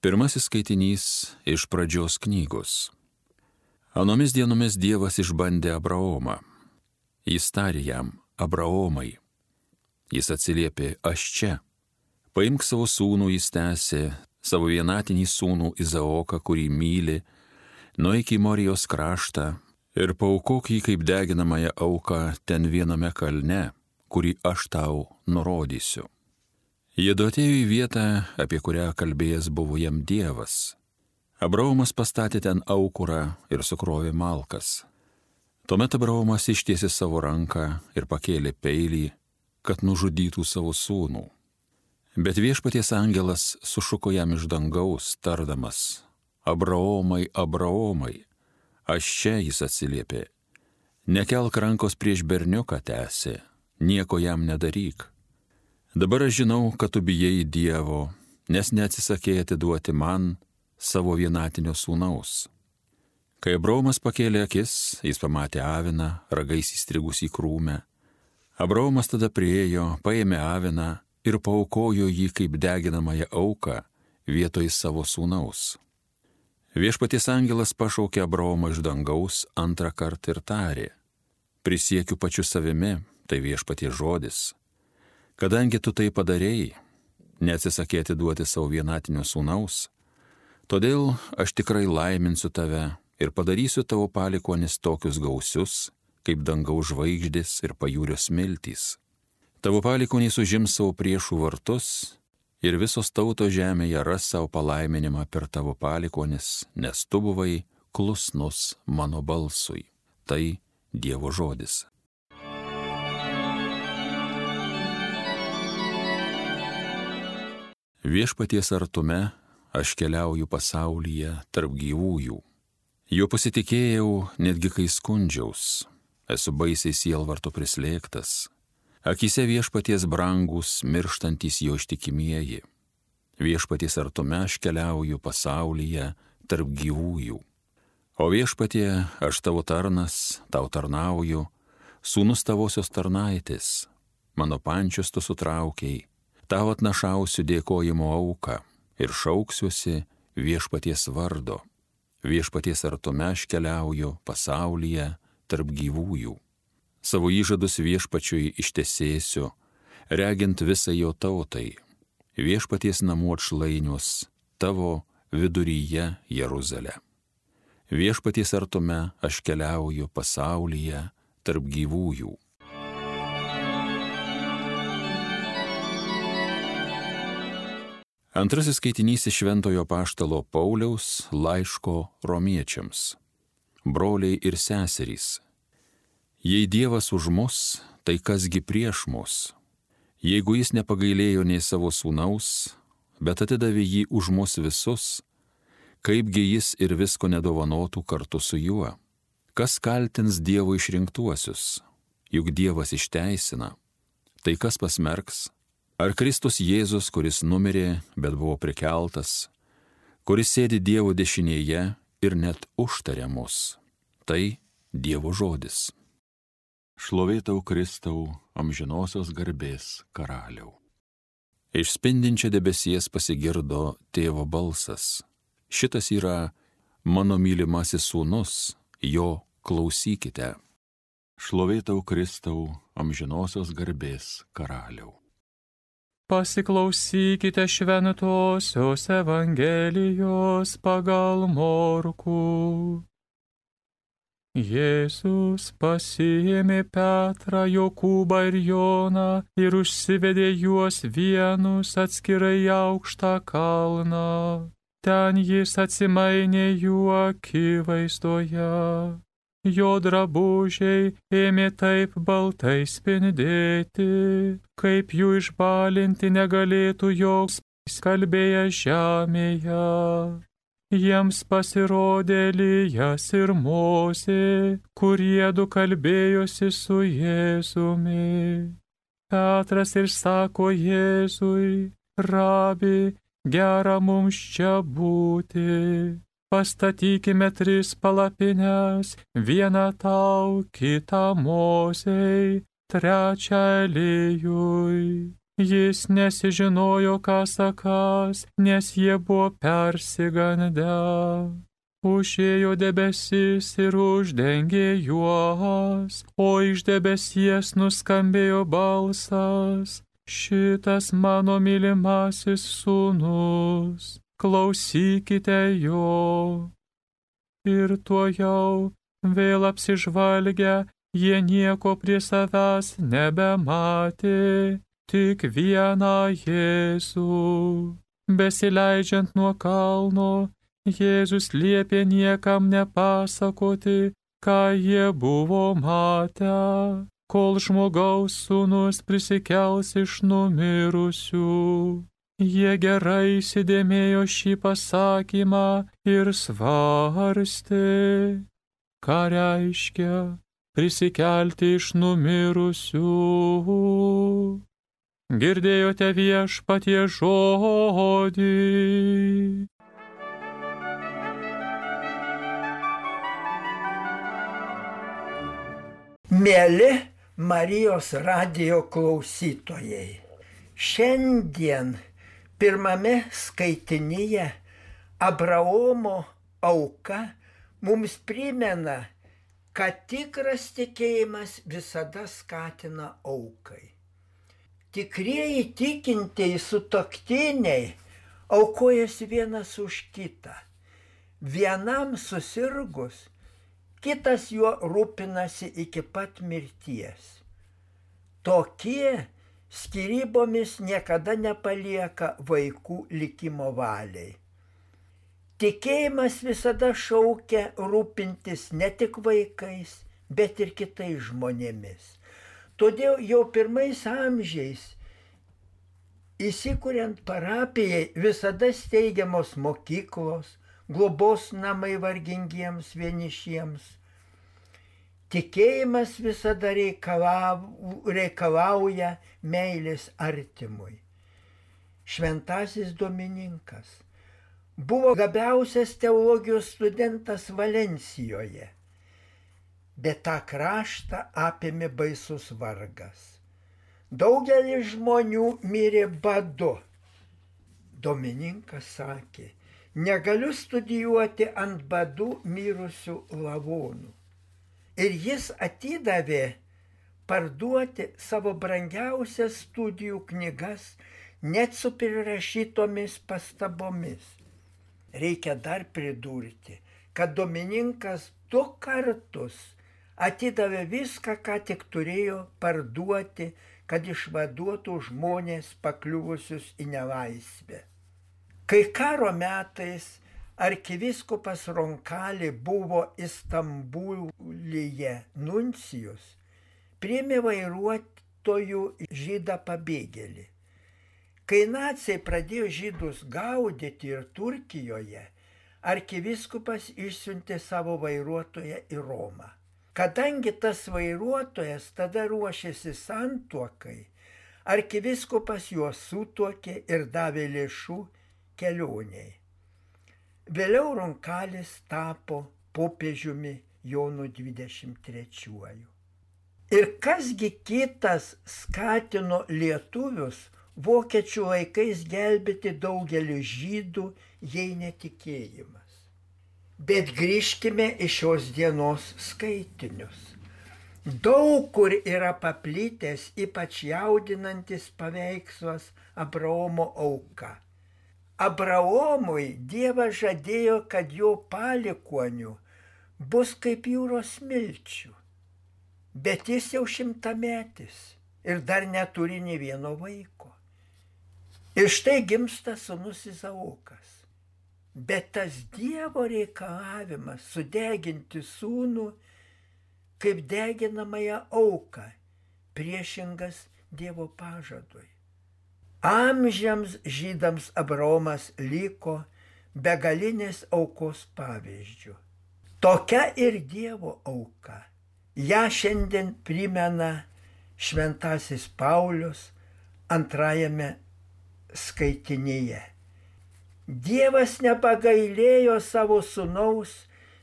Pirmasis skaitinys iš pradžios knygos. Anomis dienomis Dievas išbandė Abraomą. Jis tarė jam, Abraomai. Jis atsiliepė, aš čia. Paimk savo sūnų, jis tęsė, savo vienatinį sūnų Izaoką, kurį myli, nueik į Morijos kraštą ir paukok jį kaip deginamąją auką ten viename kalne, kurį aš tau nurodysiu. Jėdu atėjo į vietą, apie kurią kalbėjęs buvo jam Dievas. Abraomas pastatė ten aukurą ir sukrovė malkas. Tuomet Abraomas ištiesė savo ranką ir pakėlė peilį, kad nužudytų savo sūnų. Bet viešpaties angelas sušuko jam iš dangaus, tardamas, Abraomai, Abraomai, aš čia jis atsiliepė. Nekelk rankos prieš berniuką tęsė, nieko jam nedaryk. Dabar aš žinau, kad tu bijai Dievo, nes neatsisakėjai atiduoti man savo vienatinio sūnaus. Kai Abraomas pakėlė akis, jis pamatė aviną, ragais įstrigus į krūmę. Abraomas tada priejo, paėmė aviną ir paukojo jį kaip deginamąją auką vietoj savo sūnaus. Viešpaties angelas pašaukė Abraomą iš dangaus antrą kartą ir tarė, prisiekiu pačiu savimi, tai viešpaties žodis Kadangi tu tai padarėjai, neatsisakėti duoti savo vienatinio sūnaus, todėl aš tikrai laiminsiu tave ir padarysiu tavo palikonis tokius gausius, kaip dangaus žvaigždės ir pajūrio smiltys. Tavo palikonys užims savo priešų vartus ir visos tautos žemėje ras savo palaiminimą per tavo palikonis, nes tu buvai klusnus mano balsui. Tai Dievo žodis. Viešpaties artume aš keliauju pasaulyje tarp gyvųjų. Jo pasitikėjau netgi kai skundžiaus, esu baisiai sielvarto prislėgtas. Akise viešpaties brangus, mirštantis jo ištikimieji. Viešpaties artume aš keliauju pasaulyje tarp gyvųjų. O viešpatie, aš tavo tarnas, tau tarnauju, sūnus tavosios tarnaitės, mano pančius tu sutraukiai, tau atnašausiu dėkojimo auką ir šauksiuosi viešpaties vardo. Viešpaties artume aš keliauju pasaulyje tarp gyvųjų. Savo įžadus viešpačiui ištesėsiu, regint visą jo tautai. Viešpaties namų atšlainius tavo viduryje Jeruzalė. Viešpaties artume aš keliauju pasaulyje tarp gyvųjų. Antrasis skaitinys iš Šventojo Paštalo Pauliaus laiško romiečiams. Broliai ir seserys. Jei Dievas už mus, tai kasgi prieš mus? Jeigu jis nepagailėjo nei savo sūnaus, bet atidavė jį už mus visus, kaipgi jis ir visko nedovanotų kartu su juo? Kas kaltins Dievo išrinktuosius? Juk Dievas išteisina. Tai kas pasmerks? Ar Kristus Jėzus, kuris numirė, bet buvo prikeltas, kuris sėdi Dievo dešinėje ir net užtarė mus, tai Dievo žodis. Šlovėtau Kristau amžinosios garbės karaliau. Iš spindinčio debesies pasigirdo tėvo balsas. Šitas yra mano mylimasis sūnus, jo klausykite. Šlovėtau Kristau amžinosios garbės karaliau. Pasiklausykite šventosios Evangelijos pagal morkų. Jėzus pasiėmė Petrą, Jokūbą ir Joną ir užsivedė juos vienus atskirai aukštą kalną. Ten jis atsimainė jų akivaizdoje. Jo drabužiai ėmė taip baltai spindėti, kaip jų išbalinti negalėtų joks kalbėję žemėje. Jiems pasirodė Lyjas ir Mozė, kurie du kalbėjosi su Jėzumi. Petras ir sako Jėzui, rabi, gera mums čia būti pastatykime tris palapines, vieną tau, kitą mozei, trečią Elijui. Jis nesižinojo, ką sakas, nes jie buvo persigandę. Užėjo debesis ir uždengė juos, o iš debesies nuskambėjo balsas. Šitas mano mylimasis sūnus, klausykite jo. Ir tuo jau vėl apsižvalgę, jie nieko prie savęs nebematė, tik vieną Jėzų. Besileidžiant nuo kalno, Jėzus liepė niekam nepasakoti, ką jie buvo matę, kol žmogaus sūnus prisikels iš numirusių. Jie gerai įsidėmėjo šį pasakymą ir svarstė, ką reiškia prisikelti iš numirusių. Girdėjote viešpatie žodį. Mėly Marijos radio klausytojai, šiandien pirmame skaitinyje Abraomo auka mums primena, kad tikras tikėjimas visada skatina aukai. Tikrieji tikintieji sutoktiniai aukojasi vienas už kitą. Vienam susirgus kitas juo rūpinasi iki pat mirties. Tokie skirybomis niekada nepalieka vaikų likimo valiai. Tikėjimas visada šaukia rūpintis ne tik vaikais, bet ir kitais žmonėmis. Todėl jau pirmais amžiais įsikuriant parapijai visada steigiamos mokyklos, globos namai vargingiems vienišiems. Tikėjimas visada reikalauja meilės artimui. Šventasis Domininkas buvo gabiausias teologijos studentas Valencijoje, bet tą kraštą apėmė baisus vargas. Daugelis žmonių mirė badu. Domininkas sakė, negaliu studijuoti ant badų mirusių lavonų. Ir jis atidavė parduoti savo brangiausias studijų knygas net su prirašytomis pastabomis. Reikia dar pridurti, kad Domininkas du kartus atidavė viską, ką tik turėjo parduoti, kad išvaduotų žmonės pakliuvusius į nelaisvę. Kai karo metais arkiviskupas Ronkali buvo Istambulyje nuncijus, priėmė vairuotojų žydą pabėgėlį. Kai nacijai pradėjo žydus gaudyti ir Turkijoje, arkiviskupas išsiuntė savo vairuotoją į Romą. Kadangi tas vairuotojas tada ruošėsi santuokai, arkiviskupas juos sutuokė ir davė lėšų kelioniai. Vėliau Ronkalis tapo popiežiumi Jonu 23. Ir kasgi kitas skatino lietuvius vokiečių laikais gelbėti daugelį žydų, jei netikėjimas. Bet grįžkime į šios dienos skaitinius. Daug kur yra paplitęs ypač jaudinantis paveikslas Abraomo auka Abraomui Dievas žadėjo, kad jo palikonių bus kaip jūros milčių. Bet jis jau šimtametis ir dar neturi nei vieno vaiko. Ir štai gimsta sunus Izaukas. Bet tas Dievo reikalavimas sudeginti sūnų kaip deginamąją auką priešingas Dievo pažadui. Amžiams žydams Abraomas liko begalinės aukos pavyzdžių. Tokia ir Dievo auka. Ja šiandien primena šventasis Paulius antrajame skaitinyje. Dievas nepagailėjo savo sunaus,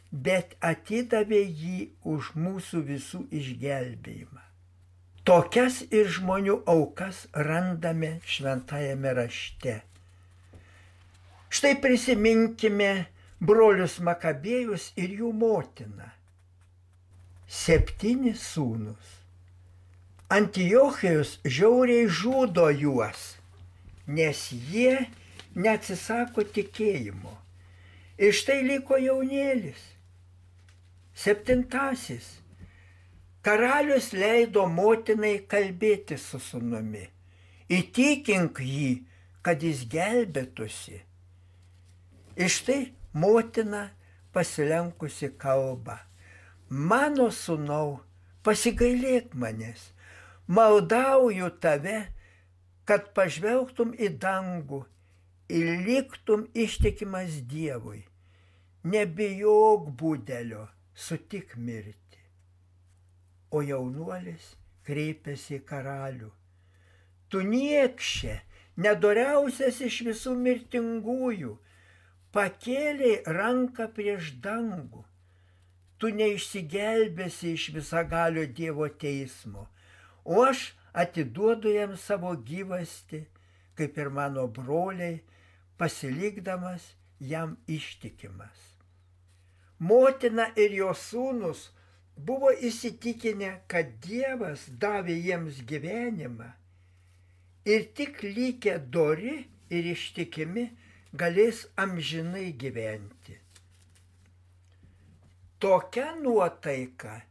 bet atidavė jį už mūsų visų išgelbėjimą. Tokias ir žmonių aukas randame šventajame rašte. Štai prisiminkime brolius Makabėjus ir jų motiną. Septyni sūnus. Antijochijus žiauriai žudo juos, nes jie neatsisako tikėjimo. Ir štai liko jaunėlis. Septintasis. Karalius leido motinai kalbėti su sunumi. Įtikink jį, kad jis gelbėtųsi. Ir štai motina pasilenkusi kalba. Mano sunau, pasigailėk manęs maldauju tave, kad pažvelgtum į dangų ir liktum ištikimas Dievui. Nebijok būdelio, sutik mirti. O jaunuolis kreipėsi į karalių. Tu niekšė, nedoriausias iš visų mirtingųjų, pakėliai ranką prieš dangų. Tu neišsigelbėsi iš visagalio Dievo teismo o aš atiduodu jam savo gyvasti, kaip ir mano broliai, pasilikdamas jam ištikimas. Motina ir jos sūnus buvo įsitikinę, kad Dievas davė jiems gyvenimą ir tik likę dori ir ištikimi galės amžinai gyventi. Tokia nuotaika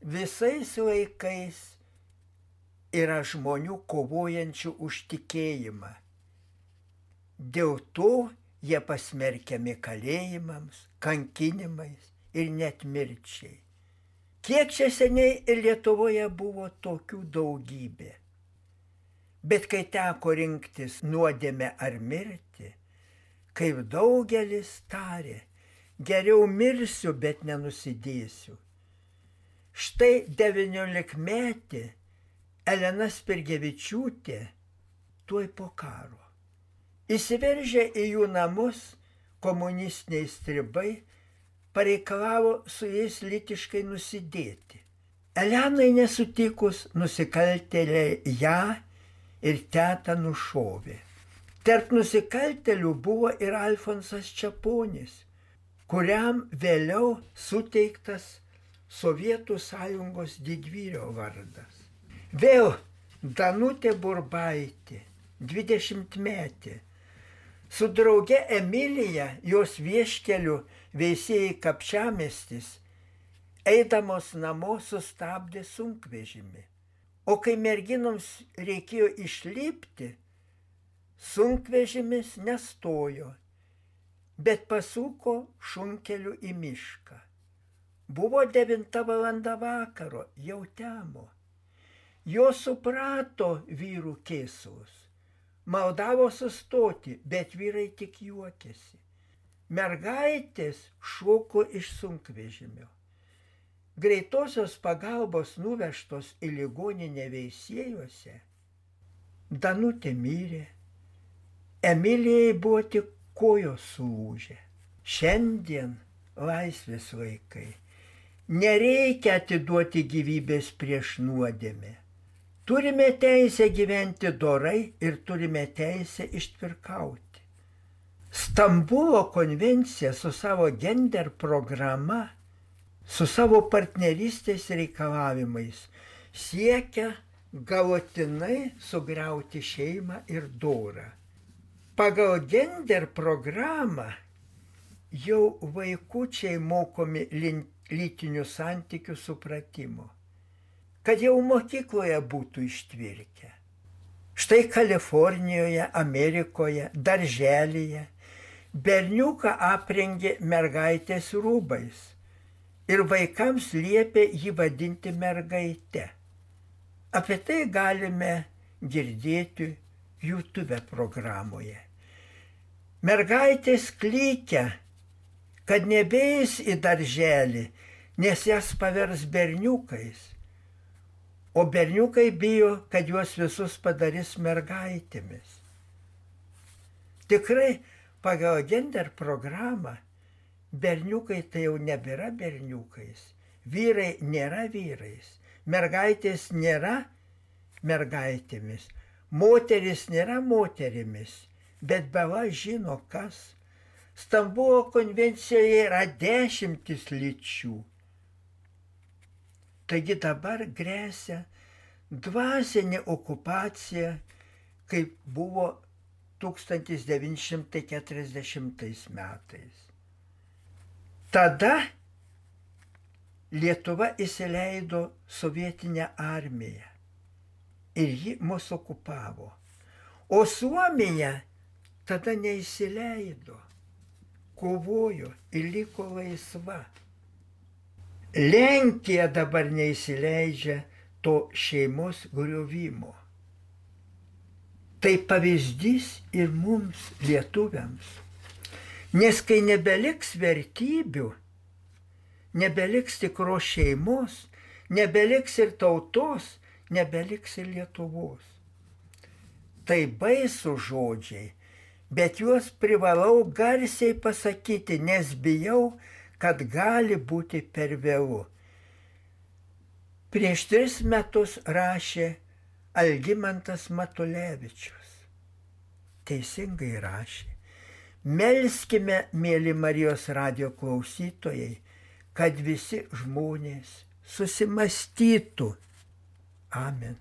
visais laikais yra žmonių kovojančių už tikėjimą. Dėl to jie pasmerkiami kalėjimams, kankinimais ir net mirčiai. Kiek čia seniai Lietuvoje buvo tokių daugybė. Bet kai teko rinktis nuodėmę ar mirti, kaip daugelis tarė, geriau mirsiu, bet nenusidėsiu. Štai devyniolikmetė Elena Spirgevičiūtė tuoj po karo. Įsiveržę į jų namus komunistiniai stribai pareikalavo su jais litiškai nusidėti. Elenai nesutikus nusikaltėliai ją ir tetą nušovė. Tarp nusikaltelių buvo ir Alfonsas Čiaponis, kuriam vėliau suteiktas Sovietų sąjungos didvyrio vardas. Vėl Danutė Burbaitė, 20 metė. Su drauge Emilija, jos vieškeliu veisėjai kapčiamestis, eidamos namo sustabdė sunkvežimį. O kai merginoms reikėjo išlipti, sunkvežimis nestojo, bet pasuko šunkeliu į mišką. Buvo 9 val. vakaro, jau temo. Jos suprato vyrų kėslus. Maldavo sustoti, bet vyrai tik juokėsi. Mergaitės šoko iš sunkvežimio. Greitosios pagalbos nuvežtos į ligoninę veisėjuose. Danutė mirė. Emilijai buvo tik kojos sulūžę. Šiandien laisvės vaikai. Nereikia atiduoti gyvybės prieš nuodėmę. Turime teisę gyventi dorai ir turime teisę ištvirkauti. Stambulo konvencija su savo gender programa, su savo partnerystės reikalavimais siekia galutinai sugriauti šeimą ir dorą. Pagal gender programą jau vaikučiai mokomi lytinių santykių supratimo kad jau mokykloje būtų ištvirkę. Štai Kalifornijoje, Amerikoje, darželyje berniuką aprengė mergaitės rūbais ir vaikams liepė jį vadinti mergaite. Apie tai galime girdėti YouTube programoje. Mergaitės klykia, kad nebeis į darželį, nes jas pavers berniukais o berniukai bijo, kad juos visus padarys mergaitėmis. Tikrai pagal gender programą berniukai tai jau nebėra berniukais, vyrai nėra vyrais, mergaitės nėra mergaitėmis. Moteris nėra moterimis, bet beva žino kas. Stambulo konvencijoje yra dešimtis lyčių. Taigi dabar grėsia dvasinė okupacija, kaip buvo 1940 metais. Tada Lietuva įsileido sovietinę armiją ir ji mus okupavo. O Suomija tada neįsileido, kovojo ir liko laisva. Lenkija dabar neįsileidžia to šeimos griovimo. Tai pavyzdys ir mums, lietuviams. Nes kai nebeliks vertybių, nebeliks tikros šeimos, nebeliks ir tautos, nebeliks ir Lietuvos. Tai baisų žodžiai, bet juos privalau garsiai pasakyti, nes bijau, kad gali būti per vėlų. Prieš tris metus rašė Algymantas Matulevičius. Teisingai rašė. Melskime, mėly Marijos radio klausytojai, kad visi žmonės susimastytų. Amen.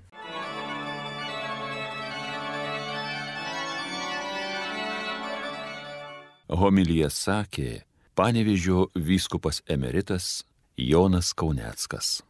Homilyje sakė Panevižio vyskupas emeritas Jonas Kauneckas.